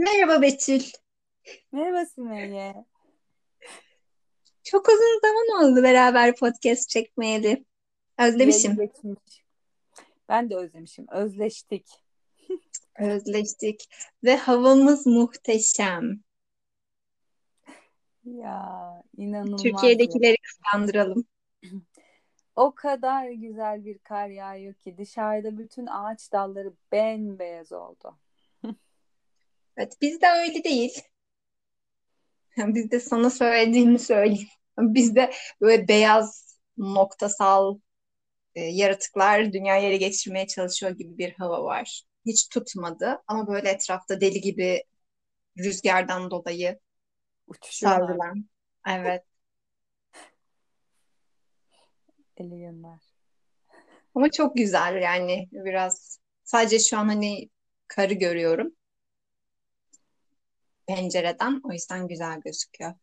Merhaba Betül. Merhaba Sümeyye. Çok uzun zaman oldu beraber podcast çekmeyeli. Özlemişim. Ben de özlemişim. Özleştik. Özleştik. Ve havamız muhteşem. Ya inanılmaz. Türkiye'dekileri kıskandıralım. O kadar güzel bir kar yağıyor ki dışarıda bütün ağaç dalları bembeyaz oldu. Evet, bizde öyle değil. Biz de sana söylediğimi söyleyeyim. Bizde böyle beyaz noktasal e, yaratıklar dünyayı ele geçirmeye çalışıyor gibi bir hava var. Hiç tutmadı ama böyle etrafta deli gibi rüzgardan dolayı Uçuşuyorlar. savrulan. Evet. Alienler. Ama çok güzel yani biraz sadece şu an hani karı görüyorum pencereden o yüzden güzel gözüküyor.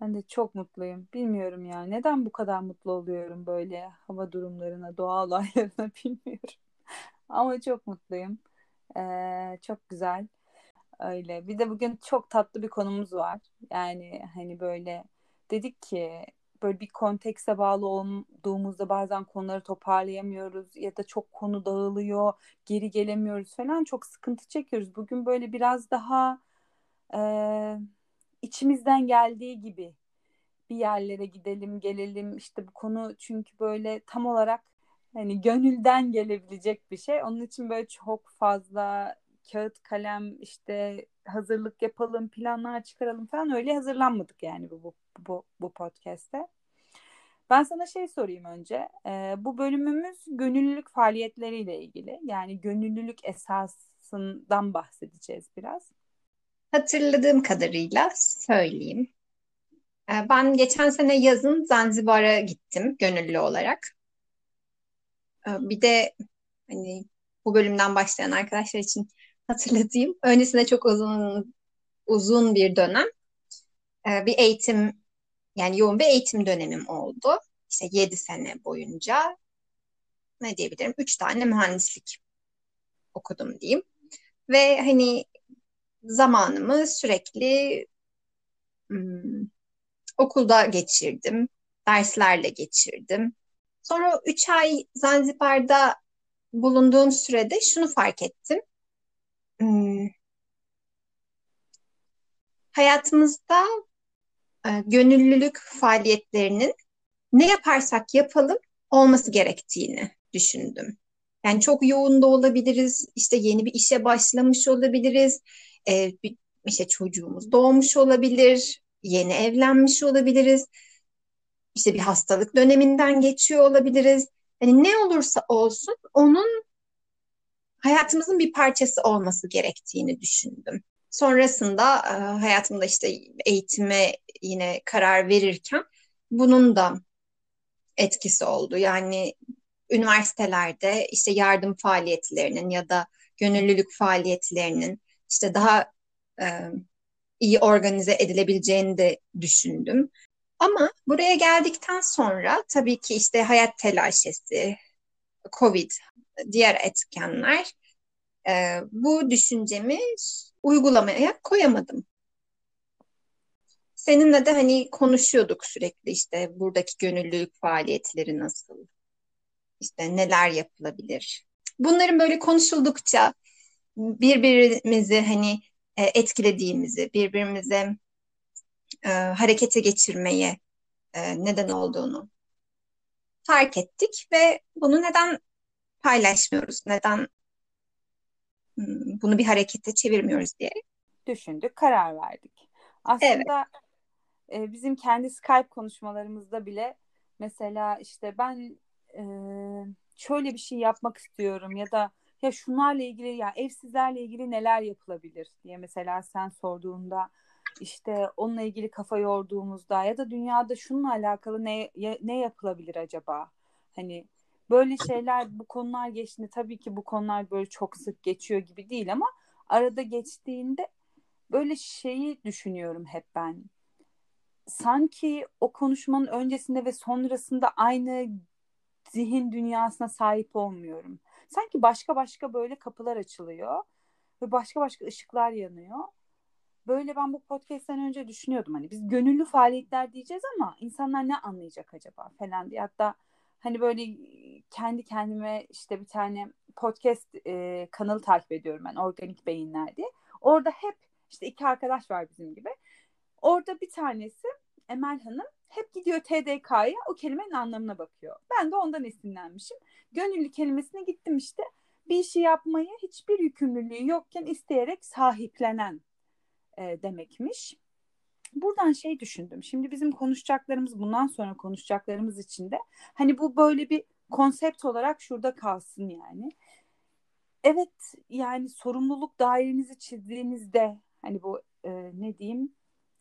Ben de çok mutluyum. Bilmiyorum ya. Neden bu kadar mutlu oluyorum böyle hava durumlarına, doğa olaylarına bilmiyorum. Ama çok mutluyum. Ee, çok güzel. Öyle. Bir de bugün çok tatlı bir konumuz var. Yani hani böyle dedik ki böyle bir kontekste bağlı olduğumuzda bazen konuları toparlayamıyoruz ya da çok konu dağılıyor, geri gelemiyoruz falan çok sıkıntı çekiyoruz. Bugün böyle biraz daha e, içimizden geldiği gibi bir yerlere gidelim, gelelim. İşte bu konu çünkü böyle tam olarak hani gönülden gelebilecek bir şey. Onun için böyle çok fazla kağıt kalem işte hazırlık yapalım, planlar çıkaralım falan öyle hazırlanmadık yani bu bu bu, bu podcast'te. Ben sana şey sorayım önce. Ee, bu bölümümüz gönüllülük faaliyetleriyle ilgili. Yani gönüllülük esasından bahsedeceğiz biraz. Hatırladığım kadarıyla söyleyeyim. Ee, ben geçen sene yazın Zanzibar'a gittim gönüllü olarak. Ee, bir de hani bu bölümden başlayan arkadaşlar için hatırlatayım. Öncesinde çok uzun uzun bir dönem e, bir eğitim yani yoğun bir eğitim dönemim oldu. İşte 7 sene boyunca ne diyebilirim? 3 tane mühendislik okudum diyeyim. Ve hani zamanımı sürekli hmm, okulda geçirdim. Derslerle geçirdim. Sonra 3 ay Zanzibar'da bulunduğum sürede şunu fark ettim. Hmm, hayatımızda e, gönüllülük faaliyetlerinin ne yaparsak yapalım olması gerektiğini düşündüm. Yani çok yoğun da olabiliriz, işte yeni bir işe başlamış olabiliriz, e, bir, işte çocuğumuz doğmuş olabilir, yeni evlenmiş olabiliriz, işte bir hastalık döneminden geçiyor olabiliriz. Yani ne olursa olsun onun hayatımızın bir parçası olması gerektiğini düşündüm. Sonrasında e, hayatımda işte eğitime yine karar verirken bunun da etkisi oldu. Yani üniversitelerde işte yardım faaliyetlerinin ya da gönüllülük faaliyetlerinin işte daha e, iyi organize edilebileceğini de düşündüm. Ama buraya geldikten sonra tabii ki işte hayat telaşesi, Covid, diğer etkenler e, bu düşüncemi uygulamaya koyamadım. Seninle de hani konuşuyorduk sürekli işte buradaki gönüllülük faaliyetleri nasıl, işte neler yapılabilir. Bunların böyle konuşuldukça birbirimizi hani e, etkilediğimizi, birbirimize e, harekete geçirmeye e, neden olduğunu fark ettik ve bunu neden paylaşmıyoruz, neden hmm, bunu bir harekete çevirmiyoruz diye düşündük, karar verdik. Aslında evet. e, bizim kendi Skype konuşmalarımızda bile mesela işte ben e, şöyle bir şey yapmak istiyorum ya da ya şunlarla ilgili ya evsizlerle ilgili neler yapılabilir diye mesela sen sorduğunda işte onunla ilgili kafa yorduğumuzda ya da dünyada şununla alakalı ne ne yapılabilir acaba? Hani böyle şeyler bu konular geçtiğinde tabii ki bu konular böyle çok sık geçiyor gibi değil ama arada geçtiğinde böyle şeyi düşünüyorum hep ben. Sanki o konuşmanın öncesinde ve sonrasında aynı zihin dünyasına sahip olmuyorum. Sanki başka başka böyle kapılar açılıyor ve başka başka ışıklar yanıyor. Böyle ben bu podcast'ten önce düşünüyordum hani biz gönüllü faaliyetler diyeceğiz ama insanlar ne anlayacak acaba falan diye. Hatta hani böyle kendi kendime işte bir tane podcast e, kanalı takip ediyorum ben Organik Beyinler diye. Orada hep işte iki arkadaş var bizim gibi. Orada bir tanesi Emel Hanım hep gidiyor TDK'ya o kelimenin anlamına bakıyor. Ben de ondan esinlenmişim. Gönüllü kelimesine gittim işte. Bir işi yapmayı hiçbir yükümlülüğü yokken isteyerek sahiplenen e, demekmiş. Buradan şey düşündüm. Şimdi bizim konuşacaklarımız bundan sonra konuşacaklarımız için de hani bu böyle bir konsept olarak şurada kalsın yani. Evet yani sorumluluk dairenizi çizdiğinizde hani bu e, ne diyeyim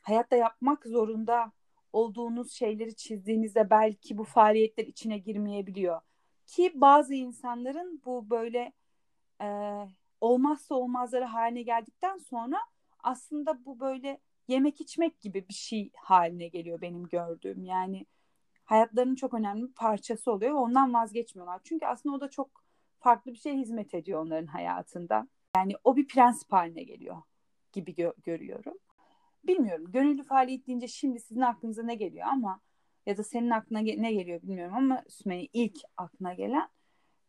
hayatta yapmak zorunda olduğunuz şeyleri çizdiğinizde belki bu faaliyetler içine girmeyebiliyor. Ki bazı insanların bu böyle e, olmazsa olmazları haline geldikten sonra aslında bu böyle yemek içmek gibi bir şey haline geliyor benim gördüğüm. Yani hayatlarının çok önemli bir parçası oluyor ve ondan vazgeçmiyorlar. Çünkü aslında o da çok farklı bir şey hizmet ediyor onların hayatında. Yani o bir prensip haline geliyor gibi gö- görüyorum. Bilmiyorum. Gönüllü faaliyet deyince şimdi sizin aklınıza ne geliyor ama ya da senin aklına ne geliyor bilmiyorum ama Sümeyye ilk aklına gelen.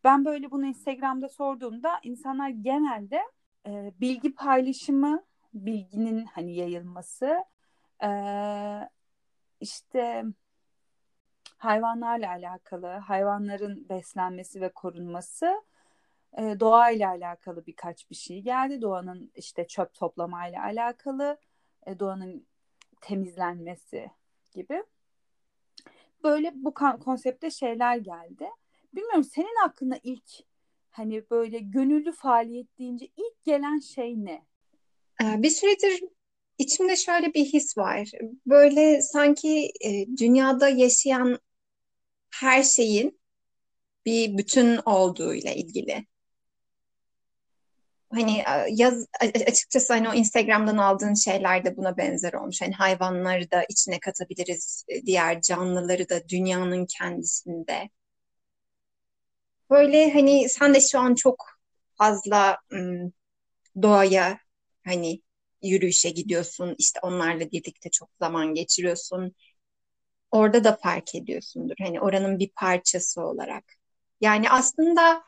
Ben böyle bunu Instagram'da sorduğumda insanlar genelde e, bilgi paylaşımı, bilginin hani yayılması, e, işte hayvanlarla alakalı, hayvanların beslenmesi ve korunması, e, doğayla alakalı birkaç bir şey geldi. Doğanın işte çöp toplamayla alakalı, doğanın temizlenmesi gibi. Böyle bu konsepte şeyler geldi. Bilmiyorum senin aklına ilk hani böyle gönüllü faaliyet deyince ilk gelen şey ne? Ee, bir süredir içimde şöyle bir his var. Böyle sanki e, dünyada yaşayan her şeyin bir bütün olduğuyla ilgili. Hani yaz açıkçası hani o Instagram'dan aldığın şeyler de buna benzer olmuş. Hani hayvanları da içine katabiliriz, e, diğer canlıları da dünyanın kendisinde. Böyle hani sen de şu an çok fazla doğaya hani yürüyüşe gidiyorsun, işte onlarla birlikte çok zaman geçiriyorsun. Orada da fark ediyorsundur. Hani oranın bir parçası olarak. Yani aslında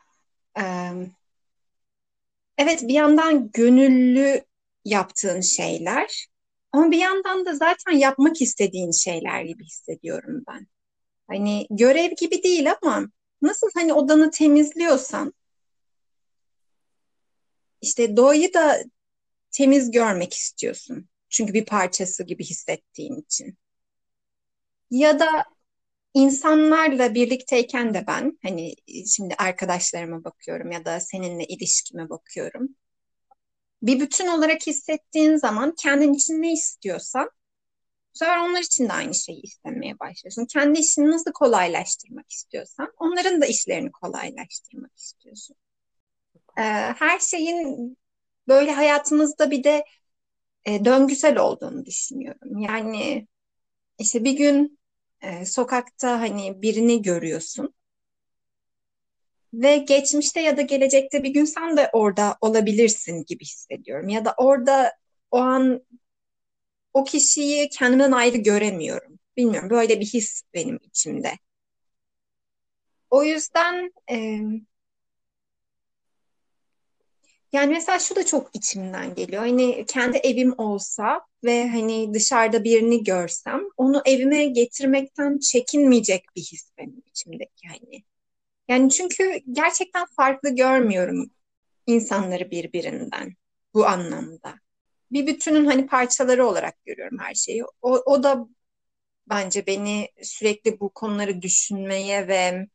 evet bir yandan gönüllü yaptığın şeyler ama bir yandan da zaten yapmak istediğin şeyler gibi hissediyorum ben. Hani görev gibi değil ama nasıl hani odanı temizliyorsan işte doğayı da temiz görmek istiyorsun. Çünkü bir parçası gibi hissettiğin için. Ya da insanlarla birlikteyken de ben hani şimdi arkadaşlarıma bakıyorum ya da seninle ilişkime bakıyorum. Bir bütün olarak hissettiğin zaman kendin için ne istiyorsan bu sefer onlar için de aynı şeyi istemeye başlıyorsun. Kendi işini nasıl kolaylaştırmak istiyorsan onların da işlerini kolaylaştırmak istiyorsun. Ee, her şeyin böyle hayatımızda bir de e, döngüsel olduğunu düşünüyorum. Yani işte bir gün e, sokakta hani birini görüyorsun ve geçmişte ya da gelecekte bir gün sen de orada olabilirsin gibi hissediyorum. Ya da orada o an o kişiyi kendimden ayrı göremiyorum. Bilmiyorum böyle bir his benim içimde. O yüzden e, yani mesela şu da çok içimden geliyor. Hani kendi evim olsa ve hani dışarıda birini görsem onu evime getirmekten çekinmeyecek bir his benim içimdeki hani. Yani çünkü gerçekten farklı görmüyorum insanları birbirinden bu anlamda. Bir bütünün hani parçaları olarak görüyorum her şeyi. O, o da bence beni sürekli bu konuları düşünmeye ve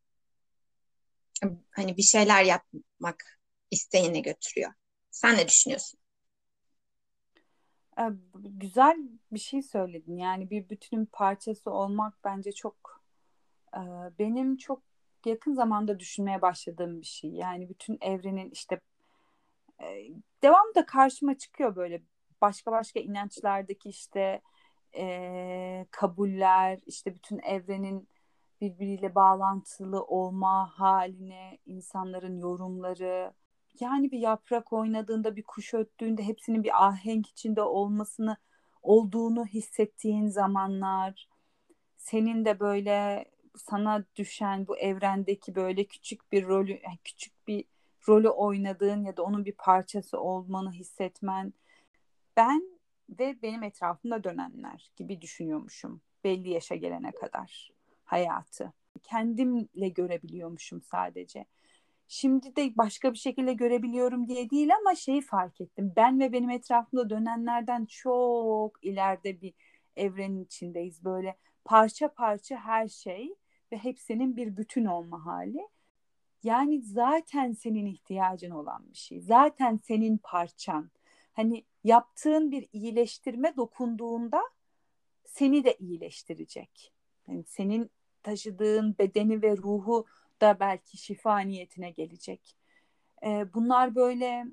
hani bir şeyler yapmak isteğine götürüyor. Sen ne düşünüyorsun? Ee, güzel bir şey söyledin. Yani bir bütünün parçası olmak bence çok e, benim çok yakın zamanda düşünmeye başladığım bir şey. Yani bütün evrenin işte e, devam da karşıma çıkıyor böyle başka başka inançlardaki işte e, kabuller, işte bütün evrenin birbiriyle bağlantılı olma haline, insanların yorumları, yani bir yaprak oynadığında, bir kuş öttüğünde hepsinin bir ahenk içinde olmasını olduğunu hissettiğin zamanlar, senin de böyle sana düşen bu evrendeki böyle küçük bir rolü, küçük bir rolü oynadığın ya da onun bir parçası olmanı hissetmen. Ben ve benim etrafımda dönenler gibi düşünüyormuşum belli yaşa gelene kadar hayatı. Kendimle görebiliyormuşum sadece. Şimdi de başka bir şekilde görebiliyorum diye değil ama şeyi fark ettim. Ben ve benim etrafımda dönenlerden çok ileride bir evrenin içindeyiz. Böyle parça parça her şey ve hepsinin bir bütün olma hali. Yani zaten senin ihtiyacın olan bir şey. Zaten senin parçan. Hani yaptığın bir iyileştirme dokunduğunda seni de iyileştirecek. Yani senin taşıdığın bedeni ve ruhu da belki şifa niyetine gelecek. Ee, bunlar böyle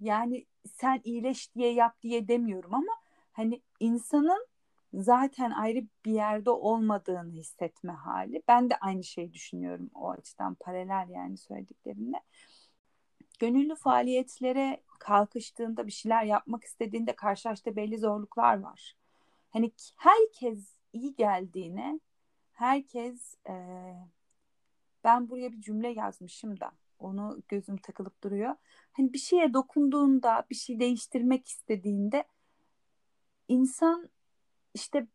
yani sen iyileş diye yap diye demiyorum ama hani insanın zaten ayrı bir yerde olmadığını hissetme hali. Ben de aynı şeyi düşünüyorum o açıdan paralel yani söylediklerimle. Gönüllü faaliyetlere kalkıştığında bir şeyler yapmak istediğinde karşılaştığı belli zorluklar var. Hani herkes iyi geldiğine, herkes e, ben buraya bir cümle yazmışım da onu gözüm takılıp duruyor. Hani bir şeye dokunduğunda, bir şey değiştirmek istediğinde insan işte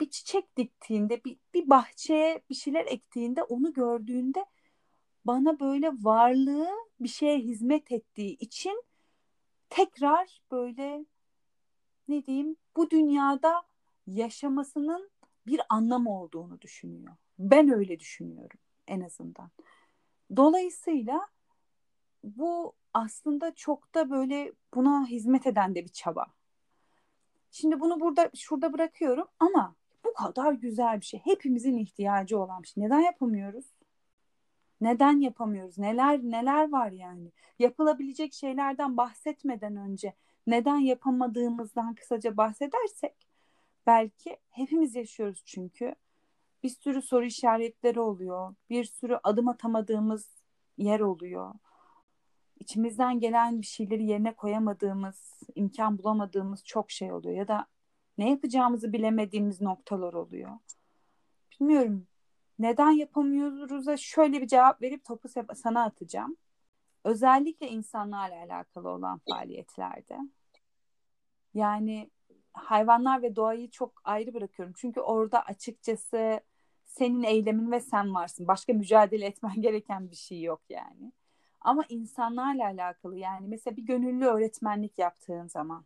bir çiçek diktiğinde, bir, bir bahçeye bir şeyler ektiğinde, onu gördüğünde bana böyle varlığı bir şeye hizmet ettiği için tekrar böyle ne diyeyim bu dünyada yaşamasının bir anlam olduğunu düşünüyor. Ben öyle düşünüyorum en azından. Dolayısıyla bu aslında çok da böyle buna hizmet eden de bir çaba. Şimdi bunu burada şurada bırakıyorum ama bu kadar güzel bir şey. Hepimizin ihtiyacı olan bir şey. Neden yapamıyoruz? Neden yapamıyoruz? Neler neler var yani? Yapılabilecek şeylerden bahsetmeden önce neden yapamadığımızdan kısaca bahsedersek belki hepimiz yaşıyoruz çünkü. Bir sürü soru işaretleri oluyor. Bir sürü adım atamadığımız yer oluyor. İçimizden gelen bir şeyleri yerine koyamadığımız, imkan bulamadığımız çok şey oluyor. Ya da ne yapacağımızı bilemediğimiz noktalar oluyor. Bilmiyorum. Neden yapamıyoruz'a şöyle bir cevap verip topu sana atacağım. Özellikle insanlarla alakalı olan faaliyetlerde. Yani hayvanlar ve doğayı çok ayrı bırakıyorum. Çünkü orada açıkçası senin eylemin ve sen varsın. Başka mücadele etmen gereken bir şey yok yani. Ama insanlarla alakalı yani mesela bir gönüllü öğretmenlik yaptığın zaman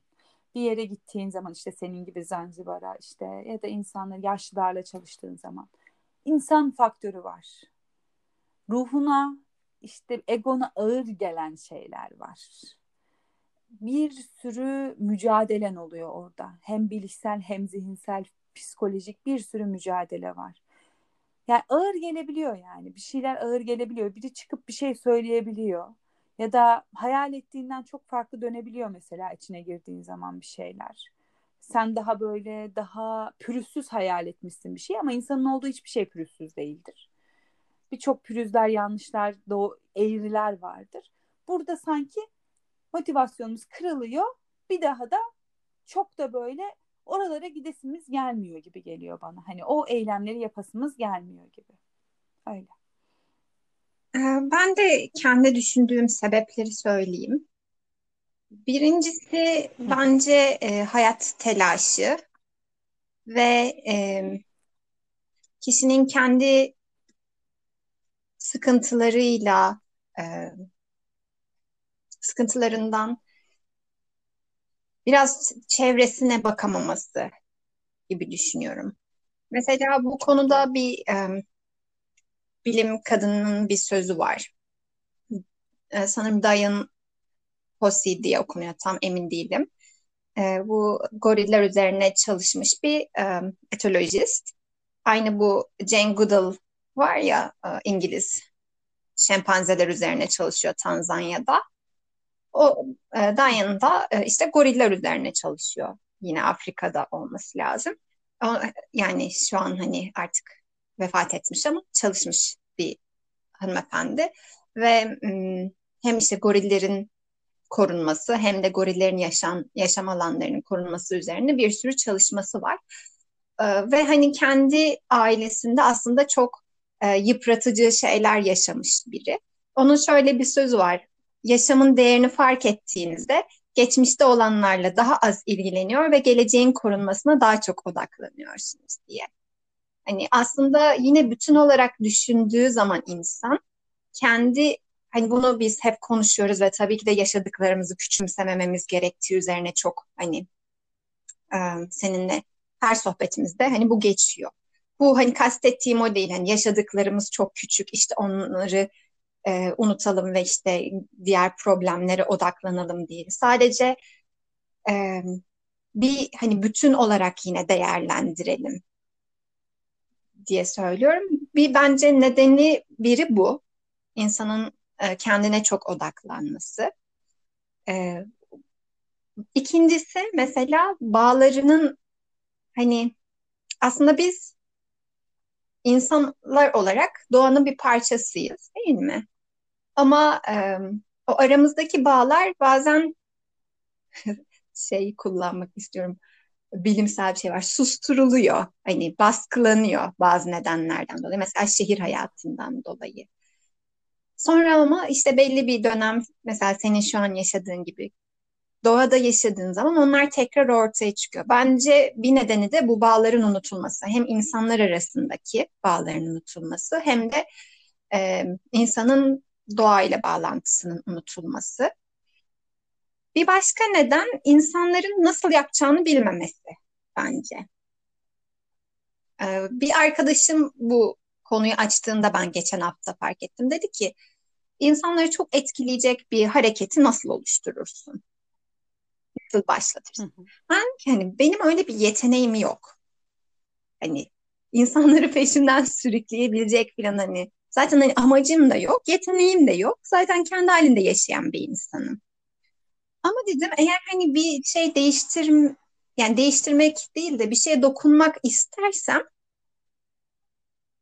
bir yere gittiğin zaman işte senin gibi Zanzibar'a işte ya da insanlar yaşlılarla çalıştığın zaman insan faktörü var. Ruhuna işte egona ağır gelen şeyler var bir sürü mücadelen oluyor orada. Hem bilişsel hem zihinsel, psikolojik bir sürü mücadele var. Yani ağır gelebiliyor yani. Bir şeyler ağır gelebiliyor. Biri çıkıp bir şey söyleyebiliyor. Ya da hayal ettiğinden çok farklı dönebiliyor mesela içine girdiğin zaman bir şeyler. Sen daha böyle daha pürüzsüz hayal etmişsin bir şey ama insanın olduğu hiçbir şey pürüzsüz değildir. Birçok pürüzler, yanlışlar, doğu, eğriler vardır. Burada sanki motivasyonumuz kırılıyor. Bir daha da çok da böyle oralara gidesimiz gelmiyor gibi geliyor bana. Hani o eylemleri yapasımız gelmiyor gibi. Öyle. Ee, ben de kendi düşündüğüm sebepleri söyleyeyim. Birincisi bence e, hayat telaşı ve e, kişinin kendi sıkıntılarıyla e, sıkıntılarından biraz çevresine bakamaması gibi düşünüyorum. Mesela bu konuda bir e, bilim kadının bir sözü var. E, sanırım Diane Fossey diye okunuyor tam emin değilim. E, bu goriller üzerine çalışmış bir e, etolojist. Aynı bu Jane Goodall var ya e, İngiliz şempanzeler üzerine çalışıyor Tanzanya'da. O e, Diane da e, işte goriller üzerine çalışıyor. Yine Afrika'da olması lazım. O, yani şu an hani artık vefat etmiş ama çalışmış bir hanımefendi. Ve hem işte gorillerin korunması hem de gorillerin yaşam, yaşam alanlarının korunması üzerine bir sürü çalışması var. Ee, ve hani kendi ailesinde aslında çok e, yıpratıcı şeyler yaşamış biri. Onun şöyle bir sözü var. Yaşamın değerini fark ettiğinizde geçmişte olanlarla daha az ilgileniyor ve geleceğin korunmasına daha çok odaklanıyorsunuz diye. Hani aslında yine bütün olarak düşündüğü zaman insan kendi hani bunu biz hep konuşuyoruz ve tabii ki de yaşadıklarımızı küçümsemememiz gerektiği üzerine çok hani seninle her sohbetimizde hani bu geçiyor. Bu hani kastettiğim o değil. Hani yaşadıklarımız çok küçük. işte onları e, unutalım ve işte diğer problemlere odaklanalım değil. Sadece e, bir hani bütün olarak yine değerlendirelim diye söylüyorum. Bir bence nedeni biri bu. İnsanın e, kendine çok odaklanması. E, ikincisi mesela bağlarının hani aslında biz insanlar olarak doğanın bir parçasıyız değil mi? Ama e, o aramızdaki bağlar bazen şey kullanmak istiyorum bilimsel bir şey var. Susturuluyor. Hani baskılanıyor bazı nedenlerden dolayı. Mesela şehir hayatından dolayı. Sonra ama işte belli bir dönem mesela senin şu an yaşadığın gibi doğada yaşadığın zaman onlar tekrar ortaya çıkıyor. Bence bir nedeni de bu bağların unutulması. Hem insanlar arasındaki bağların unutulması hem de e, insanın doğayla bağlantısının unutulması. Bir başka neden insanların nasıl yapacağını bilmemesi bence. Ee, bir arkadaşım bu konuyu açtığında ben geçen hafta fark ettim. Dedi ki insanları çok etkileyecek bir hareketi nasıl oluşturursun? Nasıl başlatırsın? Hı hı. Ben hani benim öyle bir yeteneğim yok. Hani insanları peşinden sürükleyebilecek falan hani zaten hani amacım da yok, yeteneğim de yok. Zaten kendi halinde yaşayan bir insanım. Ama dedim eğer hani bir şey değiştir yani değiştirmek değil de bir şeye dokunmak istersem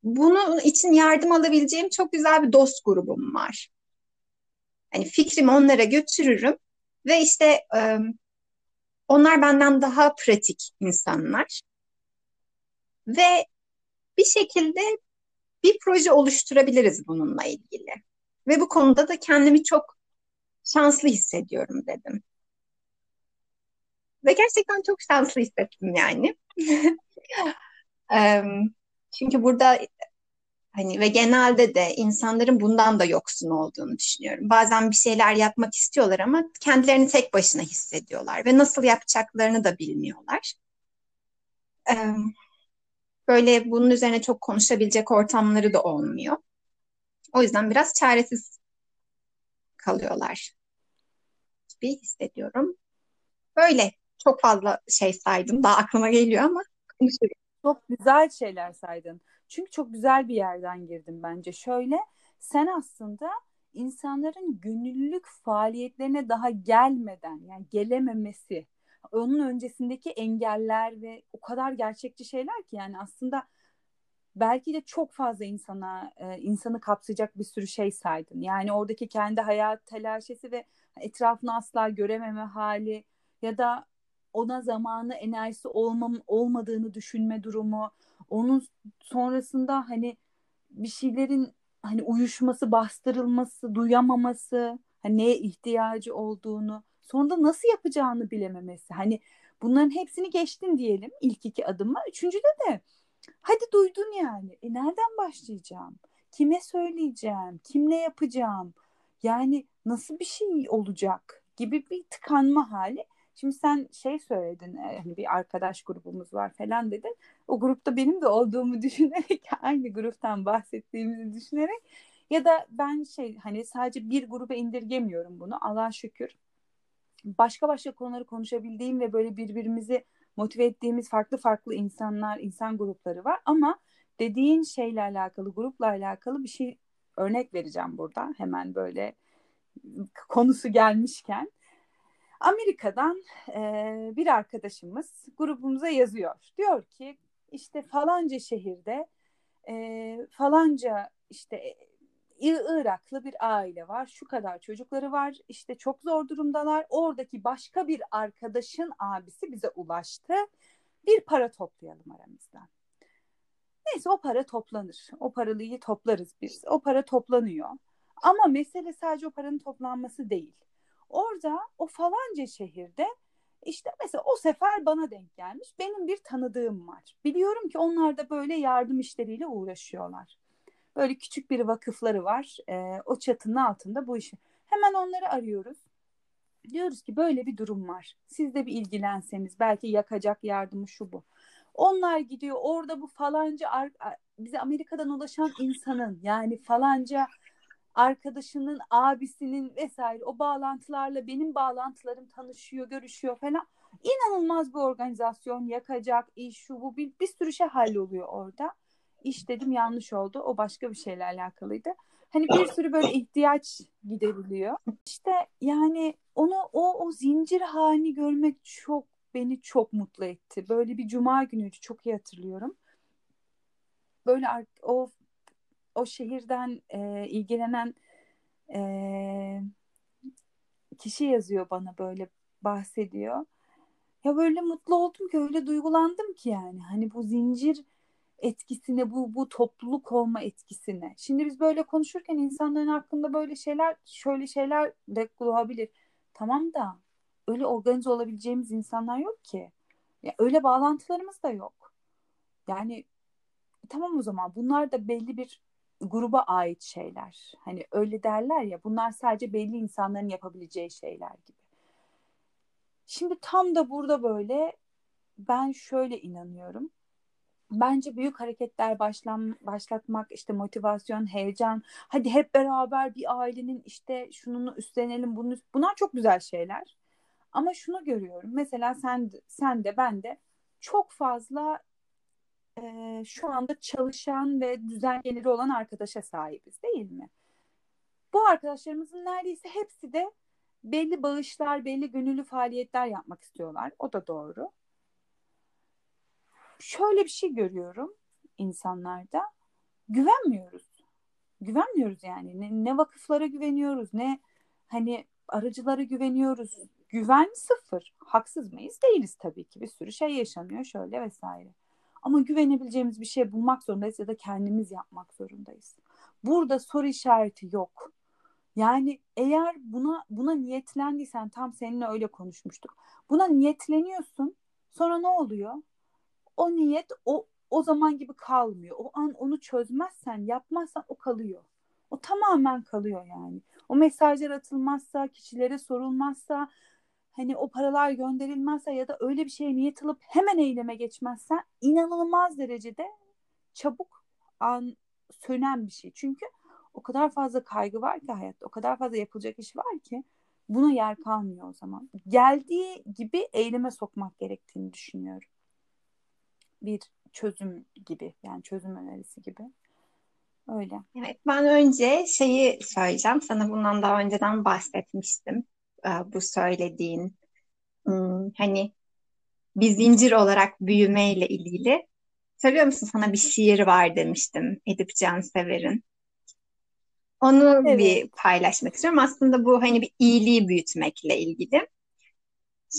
bunun için yardım alabileceğim çok güzel bir dost grubum var. Hani fikrimi onlara götürürüm ve işte onlar benden daha pratik insanlar. Ve bir şekilde bir proje oluşturabiliriz bununla ilgili. Ve bu konuda da kendimi çok şanslı hissediyorum dedim. Ve gerçekten çok şanslı hissettim yani. Çünkü burada hani ve genelde de insanların bundan da yoksun olduğunu düşünüyorum. Bazen bir şeyler yapmak istiyorlar ama kendilerini tek başına hissediyorlar ve nasıl yapacaklarını da bilmiyorlar. Böyle bunun üzerine çok konuşabilecek ortamları da olmuyor. O yüzden biraz çaresiz kalıyorlar gibi hissediyorum. Böyle çok fazla şey saydım. Daha aklıma geliyor ama konuşuruz. Çok güzel şeyler saydın. Çünkü çok güzel bir yerden girdim bence. Şöyle sen aslında insanların gönüllülük faaliyetlerine daha gelmeden yani gelememesi onun öncesindeki engeller ve o kadar gerçekçi şeyler ki yani aslında belki de çok fazla insana e, insanı kapsayacak bir sürü şey saydın. Yani oradaki kendi hayat telaşesi ve etrafını asla görememe hali ya da ona zamanı enerjisi olmam, olmadığını düşünme durumu onun sonrasında hani bir şeylerin hani uyuşması bastırılması duyamaması hani neye ihtiyacı olduğunu sonra da nasıl yapacağını bilememesi. Hani bunların hepsini geçtin diyelim ilk iki adımı üçüncüde de hadi duydun yani. E nereden başlayacağım? Kime söyleyeceğim? Kimle yapacağım? Yani nasıl bir şey olacak gibi bir tıkanma hali Şimdi sen şey söyledin e, hani bir arkadaş grubumuz var falan dedin. O grupta benim de olduğumu düşünerek aynı gruptan bahsettiğimizi düşünerek ya da ben şey hani sadece bir gruba indirgemiyorum bunu Allah şükür. Başka başka konuları konuşabildiğim ve böyle birbirimizi motive ettiğimiz farklı farklı insanlar, insan grupları var ama dediğin şeyle alakalı, grupla alakalı bir şey örnek vereceğim burada. Hemen böyle konusu gelmişken. Amerika'dan e, bir arkadaşımız grubumuza yazıyor. Diyor ki işte falanca şehirde e, falanca işte Iraklı bir aile var. Şu kadar çocukları var. İşte çok zor durumdalar. Oradaki başka bir arkadaşın abisi bize ulaştı. Bir para toplayalım aramızdan. Neyse o para toplanır. O paralıyı toplarız biz. O para toplanıyor. Ama mesele sadece o paranın toplanması değil. Orada o falanca şehirde işte mesela o sefer bana denk gelmiş. Benim bir tanıdığım var. Biliyorum ki onlar da böyle yardım işleriyle uğraşıyorlar. Böyle küçük bir vakıfları var. E, o çatının altında bu işi. Hemen onları arıyoruz. Diyoruz ki böyle bir durum var. Siz de bir ilgilenseniz belki yakacak yardımı şu bu. Onlar gidiyor orada bu falanca bize Amerika'dan ulaşan insanın yani falanca arkadaşının abisinin vesaire o bağlantılarla benim bağlantılarım tanışıyor, görüşüyor falan. İnanılmaz bir organizasyon yakacak iş şu bu bir, bir sürü şey halloluyor orada. İş dedim yanlış oldu. O başka bir şeyle alakalıydı. Hani bir sürü böyle ihtiyaç gideriliyor. İşte yani onu o o zincir halini görmek çok beni çok mutlu etti. Böyle bir cuma günüydü çok iyi hatırlıyorum. Böyle o o şehirden e, ilgilenen e, kişi yazıyor bana böyle bahsediyor. Ya böyle mutlu oldum ki öyle duygulandım ki yani. Hani bu zincir etkisine, bu bu topluluk olma etkisine. Şimdi biz böyle konuşurken insanların hakkında böyle şeyler, şöyle şeyler de olabilir. Tamam da öyle organize olabileceğimiz insanlar yok ki. Ya öyle bağlantılarımız da yok. Yani tamam o zaman bunlar da belli bir gruba ait şeyler. Hani öyle derler ya bunlar sadece belli insanların yapabileceği şeyler gibi. Şimdi tam da burada böyle ben şöyle inanıyorum. Bence büyük hareketler başlan, başlatmak işte motivasyon, heyecan, hadi hep beraber bir ailenin işte şununu üstlenelim bunu bunlar çok güzel şeyler. Ama şunu görüyorum. Mesela sen sen de ben de çok fazla e, şu anda çalışan ve düzen geliri olan arkadaşa sahibiz değil mi? Bu arkadaşlarımızın neredeyse hepsi de belli bağışlar, belli gönüllü faaliyetler yapmak istiyorlar. O da doğru. Şöyle bir şey görüyorum insanlarda. Güvenmiyoruz. Güvenmiyoruz yani. Ne, ne vakıflara güveniyoruz, ne hani aracılara güveniyoruz. Güven sıfır. Haksız mıyız? Değiliz tabii ki. Bir sürü şey yaşanıyor şöyle vesaire. Ama güvenebileceğimiz bir şey bulmak zorundayız ya da kendimiz yapmak zorundayız. Burada soru işareti yok. Yani eğer buna buna niyetlendiysen tam seninle öyle konuşmuştuk. Buna niyetleniyorsun. Sonra ne oluyor? O niyet o o zaman gibi kalmıyor. O an onu çözmezsen, yapmazsan o kalıyor. O tamamen kalıyor yani. O mesajlar atılmazsa, kişilere sorulmazsa, hani o paralar gönderilmezse ya da öyle bir şeye niyet alıp hemen eyleme geçmezsen inanılmaz derecede çabuk an sönen bir şey. Çünkü o kadar fazla kaygı var ki hayatta, o kadar fazla yapılacak iş var ki buna yer kalmıyor o zaman. Geldiği gibi eyleme sokmak gerektiğini düşünüyorum. Bir çözüm gibi yani çözüm önerisi gibi. Öyle. Evet ben önce şeyi söyleyeceğim. Sana bundan daha önceden bahsetmiştim. E, bu söylediğin hani bir zincir olarak büyümeyle ilgili. Söylüyor musun sana bir şiir var demiştim Edip Cansever'in. Onu evet. bir paylaşmak istiyorum. Aslında bu hani bir iyiliği büyütmekle ilgili.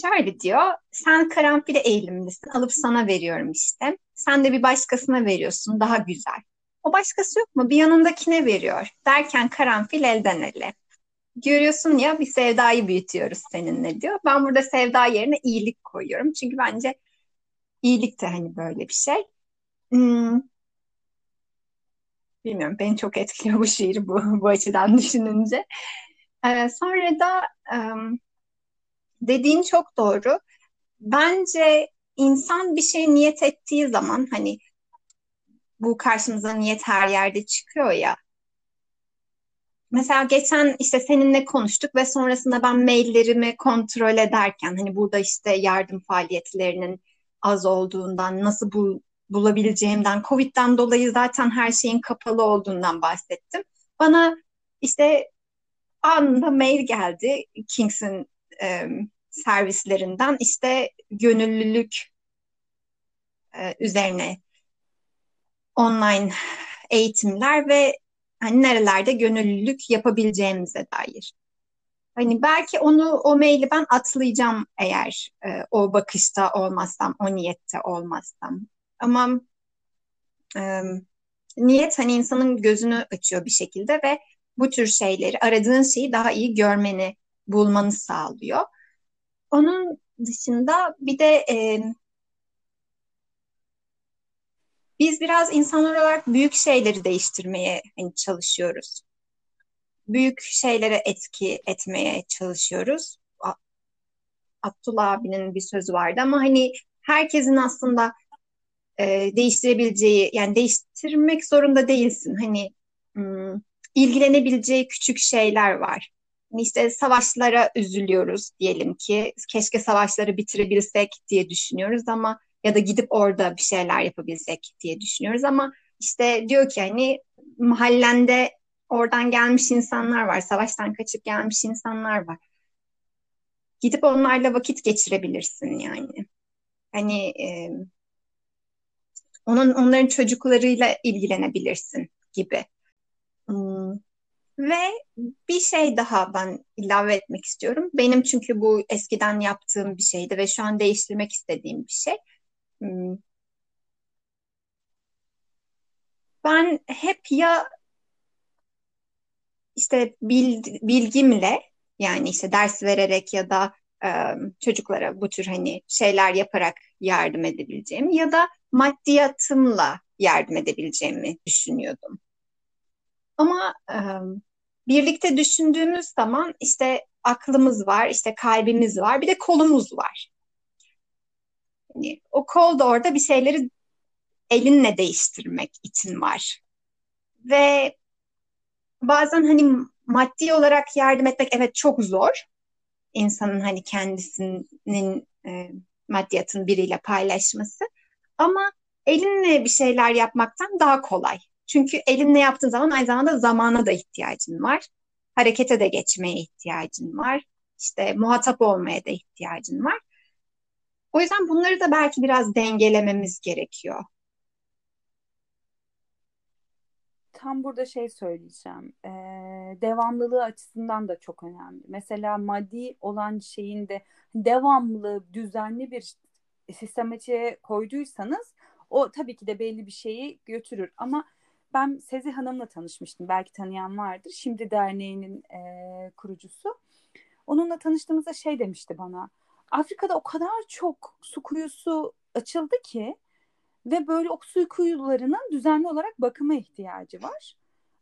Şöyle diyor, sen karanfile eğilimlisin, alıp sana veriyorum işte. Sen de bir başkasına veriyorsun, daha güzel. O başkası yok mu? Bir yanındakine veriyor. Derken karanfil elden ele görüyorsun ya bir sevdayı büyütüyoruz seninle diyor. Ben burada sevda yerine iyilik koyuyorum. Çünkü bence iyilik de hani böyle bir şey. Hmm. Bilmiyorum beni çok etkiliyor bu şiir bu, bu açıdan düşününce. Ee, sonra da um, dediğin çok doğru. Bence insan bir şey niyet ettiği zaman hani bu karşımıza niyet her yerde çıkıyor ya Mesela geçen işte seninle konuştuk ve sonrasında ben maillerimi kontrol ederken hani burada işte yardım faaliyetlerinin az olduğundan nasıl bul, bulabileceğimden Covid'den dolayı zaten her şeyin kapalı olduğundan bahsettim. Bana işte anında mail geldi Kings'in e, servislerinden işte gönüllülük e, üzerine online eğitimler ve hani nerelerde gönüllülük yapabileceğimize dair. Hani belki onu o maili ben atlayacağım eğer e, o bakışta olmazsam, o niyette olmazsam. Ama e, niyet hani insanın gözünü açıyor bir şekilde ve bu tür şeyleri, aradığın şeyi daha iyi görmeni, bulmanı sağlıyor. Onun dışında bir de e, biz biraz insanlar olarak büyük şeyleri değiştirmeye hani, çalışıyoruz. Büyük şeylere etki etmeye çalışıyoruz. Abdullah abinin bir sözü vardı ama hani herkesin aslında e, değiştirebileceği yani değiştirmek zorunda değilsin. Hani hmm, ilgilenebileceği küçük şeyler var. Hani işte savaşlara üzülüyoruz diyelim ki keşke savaşları bitirebilsek diye düşünüyoruz ama ya da gidip orada bir şeyler yapabilsek diye düşünüyoruz ama işte diyor ki hani mahallende oradan gelmiş insanlar var, savaştan kaçıp gelmiş insanlar var. Gidip onlarla vakit geçirebilirsin yani. Hani e, onun onların çocuklarıyla ilgilenebilirsin gibi. Hmm. Ve bir şey daha ben ilave etmek istiyorum. Benim çünkü bu eskiden yaptığım bir şeydi ve şu an değiştirmek istediğim bir şey. Hmm. Ben hep ya işte bilgimle yani işte ders vererek ya da çocuklara bu tür hani şeyler yaparak yardım edebileceğim ya da maddiyatımla yardım edebileceğimi düşünüyordum. Ama birlikte düşündüğümüz zaman işte aklımız var, işte kalbimiz var, bir de kolumuz var. Yani o kol da orada bir şeyleri elinle değiştirmek için var. Ve bazen hani maddi olarak yardım etmek evet çok zor. İnsanın hani kendisinin e, maddiyatını biriyle paylaşması. Ama elinle bir şeyler yapmaktan daha kolay. Çünkü elinle yaptığın zaman aynı zamanda zamana da ihtiyacın var. Harekete de geçmeye ihtiyacın var. İşte muhatap olmaya da ihtiyacın var. O yüzden bunları da belki biraz dengelememiz gerekiyor. Tam burada şey söyleyeceğim. Ee, devamlılığı açısından da çok önemli. Mesela maddi olan şeyin de devamlı, düzenli bir sistematiğe koyduysanız o tabii ki de belli bir şeyi götürür. Ama ben Sezi Hanım'la tanışmıştım. Belki tanıyan vardır. Şimdi derneğinin e, kurucusu. Onunla tanıştığımızda şey demişti bana. Afrika'da o kadar çok su kuyusu açıldı ki ve böyle o su kuyularının düzenli olarak bakıma ihtiyacı var.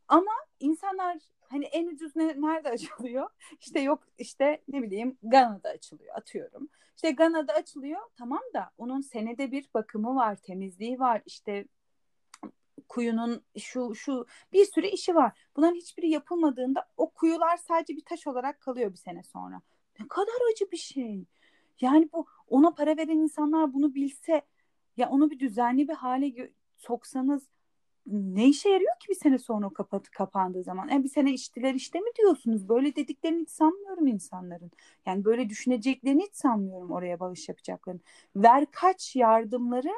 Ama insanlar hani en ucuz ne, nerede açılıyor? İşte yok işte ne bileyim Gana'da açılıyor atıyorum. İşte Gana'da açılıyor tamam da onun senede bir bakımı var, temizliği var, işte kuyunun şu şu bir sürü işi var. Bunların hiçbiri yapılmadığında o kuyular sadece bir taş olarak kalıyor bir sene sonra. Ne kadar acı bir şey. Yani bu ona para veren insanlar bunu bilse ya onu bir düzenli bir hale soksanız ne işe yarıyor ki bir sene sonra kapat kapandığı zaman? Yani bir sene içtiler işte mi diyorsunuz? Böyle dediklerini hiç sanmıyorum insanların. Yani böyle düşüneceklerini hiç sanmıyorum oraya bağış yapacaklarını. Ver kaç yardımları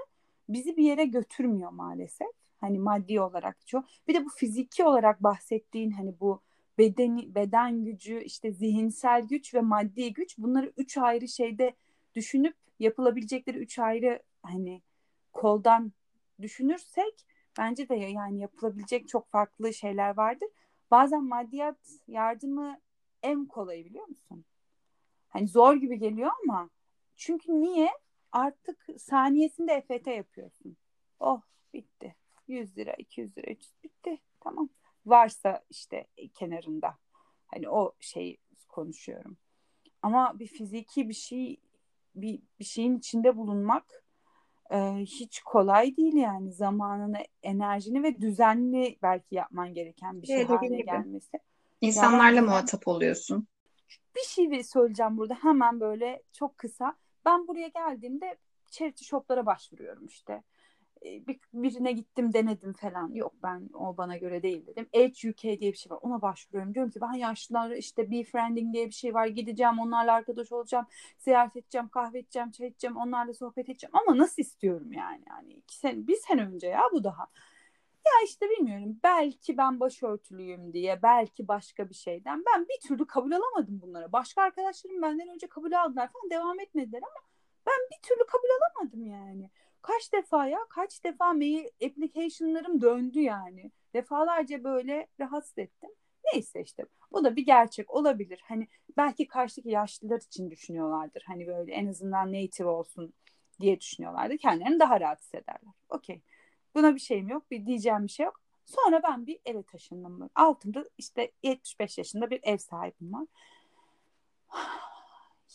bizi bir yere götürmüyor maalesef. Hani maddi olarak çok. Bir de bu fiziki olarak bahsettiğin hani bu beden beden gücü, işte zihinsel güç ve maddi güç bunları üç ayrı şeyde düşünüp yapılabilecekleri üç ayrı hani koldan düşünürsek bence de yani yapılabilecek çok farklı şeyler vardır. Bazen maddiyat yardımı en kolayı biliyor musun? Hani zor gibi geliyor ama çünkü niye? Artık saniyesinde EFT yapıyorsun. Oh bitti. 100 lira, 200 lira, 300 bitti. Tamam. Varsa işte kenarında. Hani o şey konuşuyorum. Ama bir fiziki bir şey bir, bir şeyin içinde bulunmak e, hiç kolay değil yani zamanını, enerjini ve düzenli belki yapman gereken bir şey evet, haline gelmesi. İnsanlarla yani, muhatap oluyorsun. Bir şey söyleyeceğim burada hemen böyle çok kısa. Ben buraya geldiğimde charity shop'lara başvuruyorum işte. E, bir, birine gittim denedim falan. Yok ben o bana göre değil dedim. Age UK diye bir şey var. Ona başvuruyorum. Diyorum ki ben yaşlılar işte befriending diye bir şey var. Gideceğim onlarla arkadaş olacağım. Ziyaret edeceğim, kahve edeceğim, çay edeceğim. Onlarla sohbet edeceğim. Ama nasıl istiyorum yani? Yani iki sene, bir sene önce ya bu daha. Ya işte bilmiyorum. Belki ben başörtülüyüm diye, belki başka bir şeyden. Ben bir türlü kabul alamadım bunlara. Başka arkadaşlarım benden önce kabul aldılar falan devam etmediler ama ben bir türlü kabul alamadım yani. Kaç defa ya, kaç defa mail application'larım döndü yani. Defalarca böyle rahatsız ettim. Neyse işte bu da bir gerçek olabilir. Hani belki karşıdaki yaşlılar için düşünüyorlardır. Hani böyle en azından native olsun diye düşünüyorlardı. Kendilerini daha rahat hissederler. Okey. Buna bir şeyim yok. Bir diyeceğim bir şey yok. Sonra ben bir eve taşındım. Altımda işte 75 yaşında bir ev sahibim var.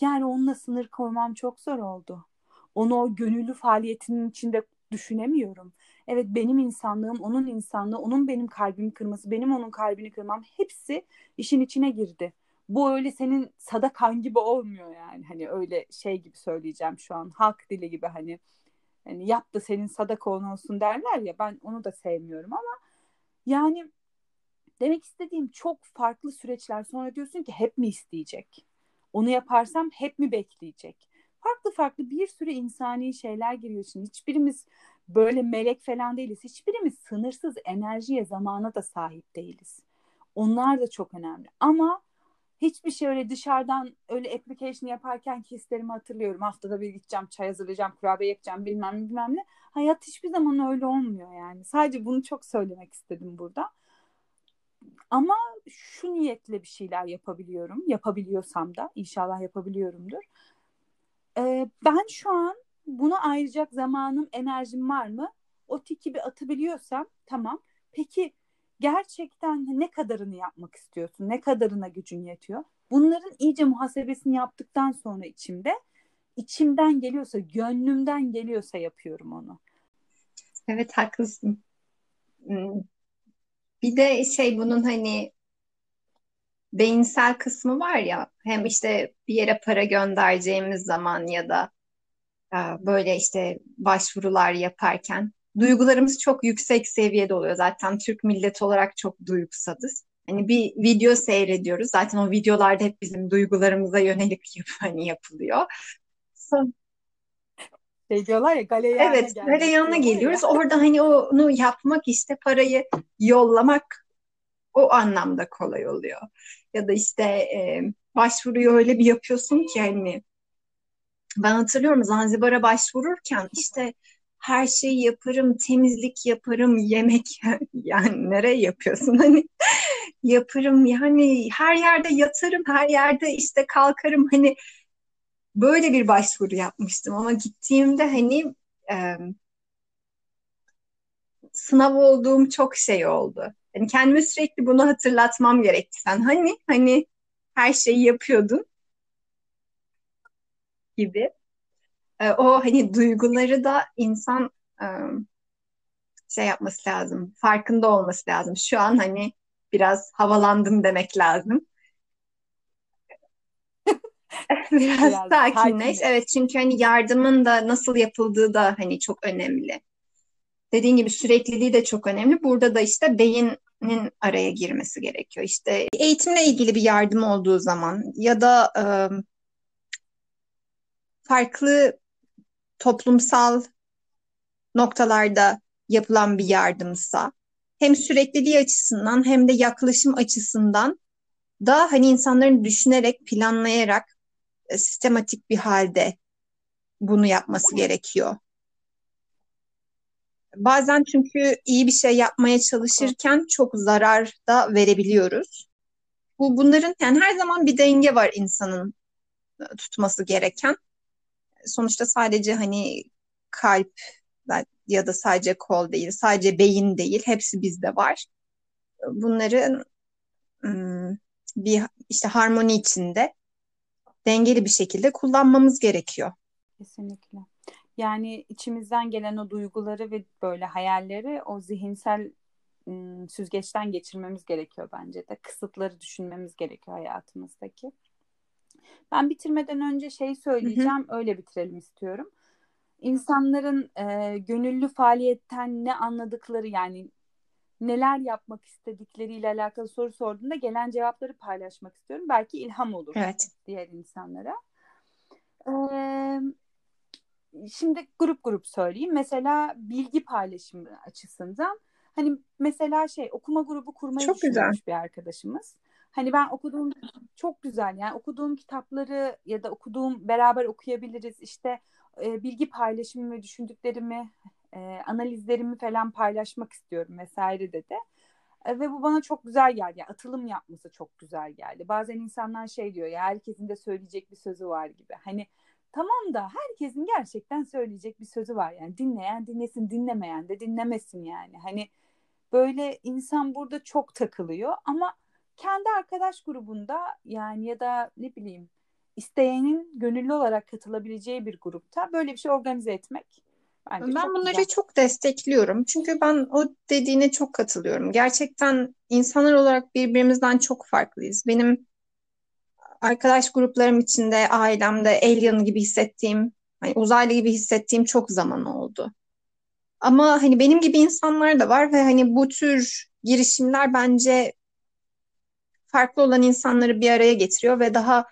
Yani onunla sınır koymam çok zor oldu. Onu o gönüllü faaliyetinin içinde düşünemiyorum. Evet benim insanlığım, onun insanlığı, onun benim kalbimi kırması, benim onun kalbini kırmam hepsi işin içine girdi. Bu öyle senin sadakan gibi olmuyor yani. Hani öyle şey gibi söyleyeceğim şu an. Halk dili gibi hani hani yap da senin sadakon olsun derler ya ben onu da sevmiyorum ama yani demek istediğim çok farklı süreçler sonra diyorsun ki hep mi isteyecek? Onu yaparsam hep mi bekleyecek? Farklı farklı bir sürü insani şeyler giriyor şimdi. Hiçbirimiz böyle melek falan değiliz. Hiçbirimiz sınırsız enerjiye, zamana da sahip değiliz. Onlar da çok önemli. Ama hiçbir şey öyle dışarıdan öyle application yaparken hislerimi hatırlıyorum. Haftada bir gideceğim, çay hazırlayacağım, kurabiye yapacağım bilmem ne bilmem ne. Hayat hiçbir zaman öyle olmuyor yani. Sadece bunu çok söylemek istedim burada. Ama şu niyetle bir şeyler yapabiliyorum. Yapabiliyorsam da inşallah yapabiliyorumdur. Ee, ben şu an buna ayıracak zamanım, enerjim var mı? O tiki bir atabiliyorsam tamam. Peki gerçekten ne kadarını yapmak istiyorsun? Ne kadarına gücün yetiyor? Bunların iyice muhasebesini yaptıktan sonra içimde içimden geliyorsa, gönlümden geliyorsa yapıyorum onu. Evet haklısın. Hmm. Bir de şey bunun hani beyinsel kısmı var ya hem işte bir yere para göndereceğimiz zaman ya da e, böyle işte başvurular yaparken duygularımız çok yüksek seviyede oluyor. Zaten Türk milleti olarak çok duygusalız. Hani bir video seyrediyoruz. Zaten o videolarda hep bizim duygularımıza yönelik yap hani yapılıyor. Son... Şey diyorlar ya galeyana Evet, galeyana geliyoruz. Ya. Orada hani onu yapmak işte parayı yollamak o anlamda kolay oluyor. Ya da işte e, başvuruyu öyle bir yapıyorsun ki hani ben hatırlıyorum Zanzibar'a başvururken işte her şeyi yaparım, temizlik yaparım, yemek yani nereye yapıyorsun hani yaparım yani her yerde yatarım, her yerde işte kalkarım hani böyle bir başvuru yapmıştım ama gittiğimde hani e, sınav olduğum çok şey oldu. Yani kendime sürekli bunu hatırlatmam gerekti. Sen hani hani her şeyi yapıyordun gibi. E, o hani duyguları da insan e, şey yapması lazım. Farkında olması lazım. Şu an hani biraz havalandım demek lazım. biraz, biraz sakinleş. sakinleş. Evet çünkü hani yardımın da nasıl yapıldığı da hani çok önemli. Dediğin gibi sürekliliği de çok önemli. Burada da işte beyinin araya girmesi gerekiyor. İşte eğitimle ilgili bir yardım olduğu zaman ya da e, farklı toplumsal noktalarda yapılan bir yardımsa hem sürekliliği açısından hem de yaklaşım açısından da hani insanların düşünerek, planlayarak e, sistematik bir halde bunu yapması gerekiyor. Bazen çünkü iyi bir şey yapmaya çalışırken çok zarar da verebiliyoruz. Bu bunların yani her zaman bir denge var insanın e, tutması gereken sonuçta sadece hani kalp ya da sadece kol değil, sadece beyin değil, hepsi bizde var. Bunların bir işte harmoni içinde dengeli bir şekilde kullanmamız gerekiyor. Kesinlikle. Yani içimizden gelen o duyguları ve böyle hayalleri o zihinsel süzgeçten geçirmemiz gerekiyor bence de. Kısıtları düşünmemiz gerekiyor hayatımızdaki. Ben bitirmeden önce şey söyleyeceğim, hı hı. öyle bitirelim istiyorum. İnsanların e, gönüllü faaliyetten ne anladıkları yani neler yapmak istedikleriyle alakalı soru sorduğunda gelen cevapları paylaşmak istiyorum. Belki ilham olur evet. diğer insanlara. Ee, şimdi grup grup söyleyeyim. Mesela bilgi paylaşımı açısından Hani mesela şey okuma grubu kurmayı Çok düşünüyormuş güzel. bir arkadaşımız. Hani ben okuduğum çok güzel yani okuduğum kitapları ya da okuduğum beraber okuyabiliriz işte e, bilgi paylaşımı ve düşündüklerimi e, analizlerimi falan paylaşmak istiyorum vesaire dedi. E, ve bu bana çok güzel geldi. Yani atılım yapması çok güzel geldi. Bazen insanlar şey diyor ya herkesin de söyleyecek bir sözü var gibi. Hani tamam da herkesin gerçekten söyleyecek bir sözü var. Yani dinleyen dinlesin, dinlemeyen de dinlemesin yani. Hani böyle insan burada çok takılıyor ama kendi arkadaş grubunda yani ya da ne bileyim isteyenin gönüllü olarak katılabileceği bir grupta böyle bir şey organize etmek bence Ben bunları güzel. çok destekliyorum. Çünkü ben o dediğine çok katılıyorum. Gerçekten insanlar olarak birbirimizden çok farklıyız. Benim arkadaş gruplarım içinde, ailemde alien gibi hissettiğim, hani uzaylı gibi hissettiğim çok zaman oldu. Ama hani benim gibi insanlar da var ve hani bu tür girişimler bence farklı olan insanları bir araya getiriyor ve daha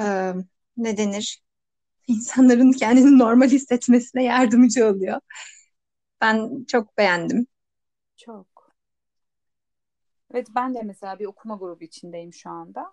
e, ne denir? İnsanların kendini normal hissetmesine yardımcı oluyor. Ben çok beğendim. Çok. Evet ben de mesela bir okuma grubu içindeyim şu anda.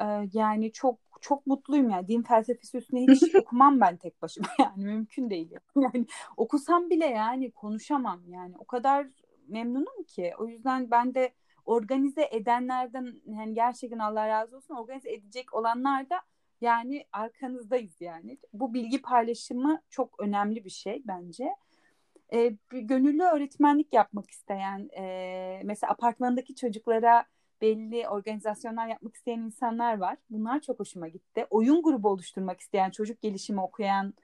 Ee, yani çok çok mutluyum yani din felsefesi üstüne hiç okumam ben tek başıma. Yani mümkün değil. Yani okusam bile yani konuşamam. Yani o kadar memnunum ki. O yüzden ben de organize edenlerden yani gerçekten Allah razı olsun organize edecek olanlar da yani arkanızdayız yani. Bu bilgi paylaşımı çok önemli bir şey bence e, gönüllü öğretmenlik yapmak isteyen e, mesela apartmandaki çocuklara belli organizasyonlar yapmak isteyen insanlar var. Bunlar çok hoşuma gitti. Oyun grubu oluşturmak isteyen, çocuk gelişimi okuyan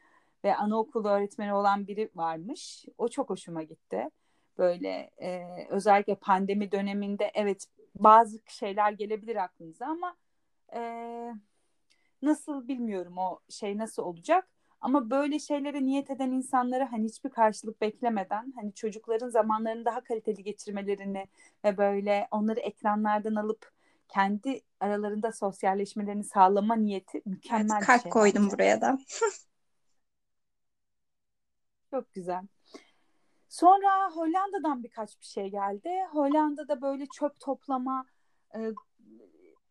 ve anaokulu öğretmeni olan biri varmış. O çok hoşuma gitti. Böyle e, özellikle pandemi döneminde evet bazı şeyler gelebilir aklınıza ama e, nasıl bilmiyorum o şey nasıl olacak. Ama böyle şeylere niyet eden insanlara hani hiçbir karşılık beklemeden hani çocukların zamanlarını daha kaliteli geçirmelerini ve böyle onları ekranlardan alıp kendi aralarında sosyalleşmelerini sağlama niyeti Evet, mükemmel bir kalp şey koydum bence. buraya da. Çok güzel. Sonra Hollanda'dan birkaç bir şey geldi. Hollanda'da böyle çöp toplama e,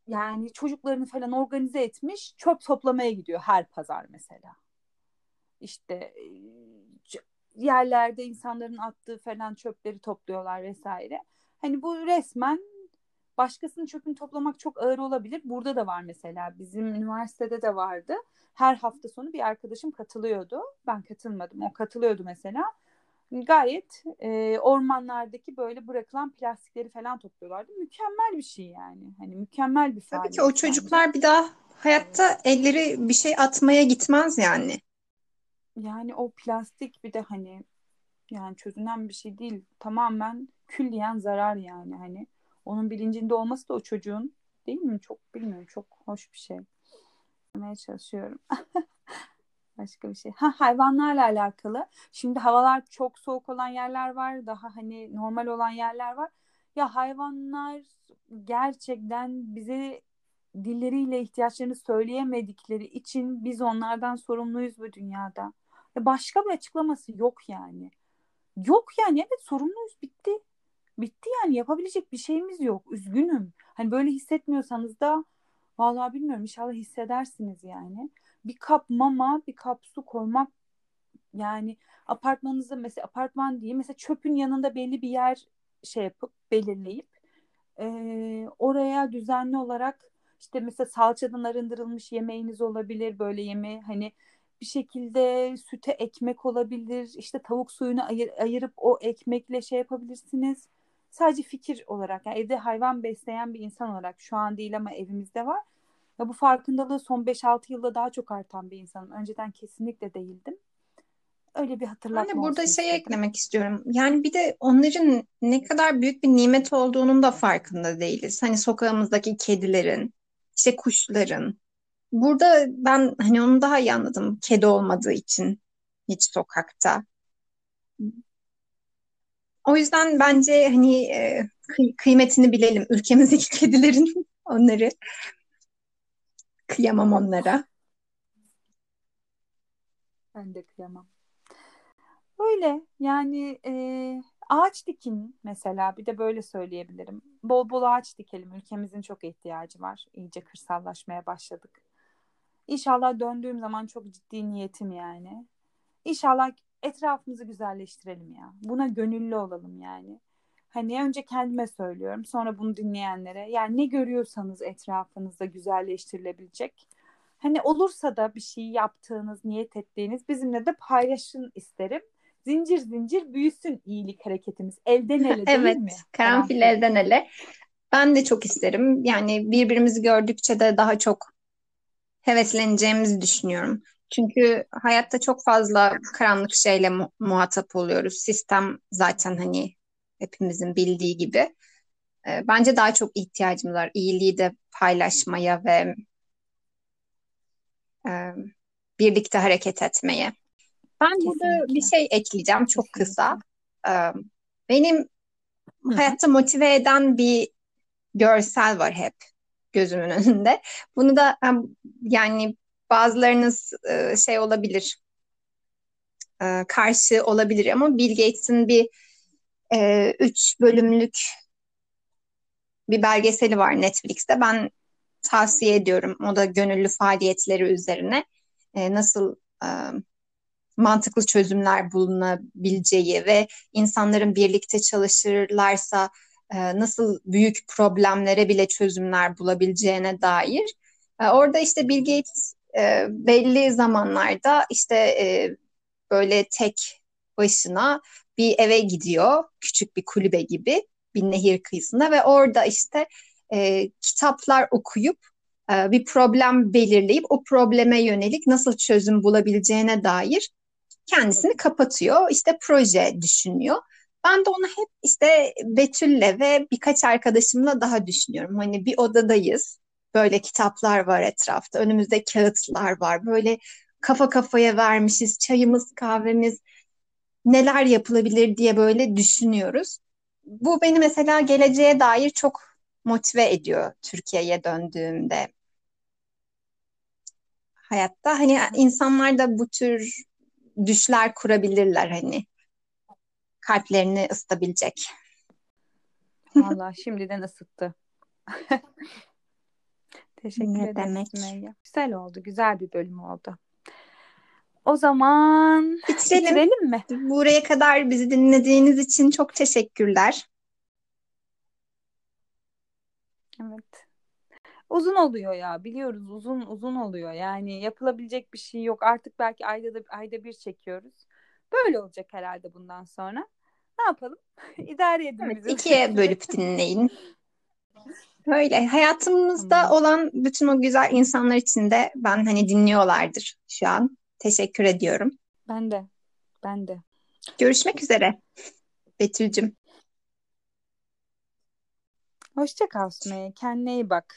yani çocuklarını falan organize etmiş çöp toplamaya gidiyor her pazar mesela. İşte e, yerlerde insanların attığı falan çöpleri topluyorlar vesaire. Hani bu resmen başkasının çöpünü toplamak çok ağır olabilir. Burada da var mesela bizim üniversitede de vardı. Her hafta sonu bir arkadaşım katılıyordu. Ben katılmadım. O katılıyordu mesela. Gayet e, ormanlardaki böyle bırakılan plastikleri falan topluyorlardı. Mükemmel bir şey yani. Hani mükemmel bir Tabii ki o faaliyet çocuklar bir daha hayatta elleri bir şey atmaya gitmez yani. Yani o plastik bir de hani yani çözünen bir şey değil. Tamamen külliyen zarar yani hani. Onun bilincinde olması da o çocuğun değil mi? Çok bilmiyorum. Çok hoş bir şey. Demeye çalışıyorum. Başka bir şey. Ha hayvanlarla alakalı. Şimdi havalar çok soğuk olan yerler var. Daha hani normal olan yerler var. Ya hayvanlar gerçekten bize dilleriyle ihtiyaçlarını söyleyemedikleri için biz onlardan sorumluyuz bu dünyada. Ya başka bir açıklaması yok yani. Yok yani evet sorumluyuz bitti. Bitti yani yapabilecek bir şeyimiz yok. Üzgünüm. Hani böyle hissetmiyorsanız da vallahi bilmiyorum inşallah hissedersiniz yani. Bir kap mama, bir kap su koymak yani apartmanınızda mesela apartman değil mesela çöpün yanında belli bir yer şey yapıp belirleyip e, oraya düzenli olarak işte mesela salçadan arındırılmış yemeğiniz olabilir böyle yemeği hani bir şekilde süte ekmek olabilir işte tavuk suyunu ayır, ayırıp o ekmekle şey yapabilirsiniz. Sadece fikir olarak yani evde hayvan besleyen bir insan olarak şu an değil ama evimizde var. Ya bu farkındalığı son 5-6 yılda daha çok artan bir insanım. Önceden kesinlikle değildim. Öyle bir Ben hatırlatma de burada şey istedim. eklemek istiyorum. Yani bir de onların ne kadar büyük bir nimet olduğunun da farkında değiliz. Hani sokağımızdaki kedilerin, işte kuşların. Burada ben hani onu daha iyi anladım. Kedi olmadığı için hiç sokakta. O yüzden bence hani e, kıy- kıymetini bilelim. Ülkemizdeki kedilerin onları kıyamam onlara. Ben de kıyamam. Öyle yani e, Ağaç dikin mesela bir de böyle söyleyebilirim. Bol bol ağaç dikelim. Ülkemizin çok ihtiyacı var. İyice kırsallaşmaya başladık. İnşallah döndüğüm zaman çok ciddi niyetim yani. İnşallah etrafımızı güzelleştirelim ya. Buna gönüllü olalım yani. Hani önce kendime söylüyorum, sonra bunu dinleyenlere. Yani ne görüyorsanız etrafınızda güzelleştirilebilecek. Hani olursa da bir şey yaptığınız, niyet ettiğiniz bizimle de paylaşın isterim. Zincir zincir büyüsün iyilik hareketimiz. Elden ele değil Evet, mi? karanfil Karanfil. elden ele. Ben de çok isterim. Yani birbirimizi gördükçe de daha çok hevesleneceğimizi düşünüyorum. Çünkü hayatta çok fazla karanlık şeyle mu- muhatap oluyoruz. Sistem zaten hani hepimizin bildiği gibi. Ee, bence daha çok ihtiyacımız var. İyiliği de paylaşmaya ve e, birlikte hareket etmeye. Ben burada bir şey ekleyeceğim çok kısa. Ee, benim hayatta motive eden bir görsel var hep gözümün önünde. Bunu da yani bazılarınız e, şey olabilir, e, karşı olabilir ama Bill Gates'in bir e, üç bölümlük bir belgeseli var Netflix'te. Ben tavsiye ediyorum. O da gönüllü faaliyetleri üzerine nasıl mantıklı çözümler bulunabileceği ve insanların birlikte çalışırlarsa nasıl büyük problemlere bile çözümler bulabileceğine dair. E, orada işte Bill Gates e, belli zamanlarda işte e, böyle tek başına bir eve gidiyor, küçük bir kulübe gibi bir nehir kıyısında ve orada işte e, kitaplar okuyup e, bir problem belirleyip o probleme yönelik nasıl çözüm bulabileceğine dair kendisini kapatıyor. İşte proje düşünüyor. Ben de onu hep işte Betül'le ve birkaç arkadaşımla daha düşünüyorum. Hani bir odadayız. Böyle kitaplar var etrafta. Önümüzde kağıtlar var. Böyle kafa kafaya vermişiz. Çayımız, kahvemiz, neler yapılabilir diye böyle düşünüyoruz. Bu beni mesela geleceğe dair çok motive ediyor Türkiye'ye döndüğümde hayatta. Hani insanlar da bu tür düşler kurabilirler hani kalplerini ısıtabilecek. Vallahi şimdiden ısıttı. Teşekkür Ne demek? Sümeyye. Güzel oldu. Güzel bir bölüm oldu. O zaman Bitirelim. bitirelim mi? Buraya kadar bizi dinlediğiniz için çok teşekkürler. Evet. Uzun oluyor ya biliyoruz uzun uzun oluyor yani yapılabilecek bir şey yok artık belki ayda da ayda bir çekiyoruz böyle olacak herhalde bundan sonra. Ne yapalım? İdare edin Evet, bizi. ikiye bölüp dinleyin. Öyle. Hayatımızda tamam. olan bütün o güzel insanlar için de ben hani dinliyorlardır şu an. Teşekkür ediyorum. ben de. Ben de. Görüşmek üzere Betül'cüm. hoşça kal Sümeyye kendine iyi bak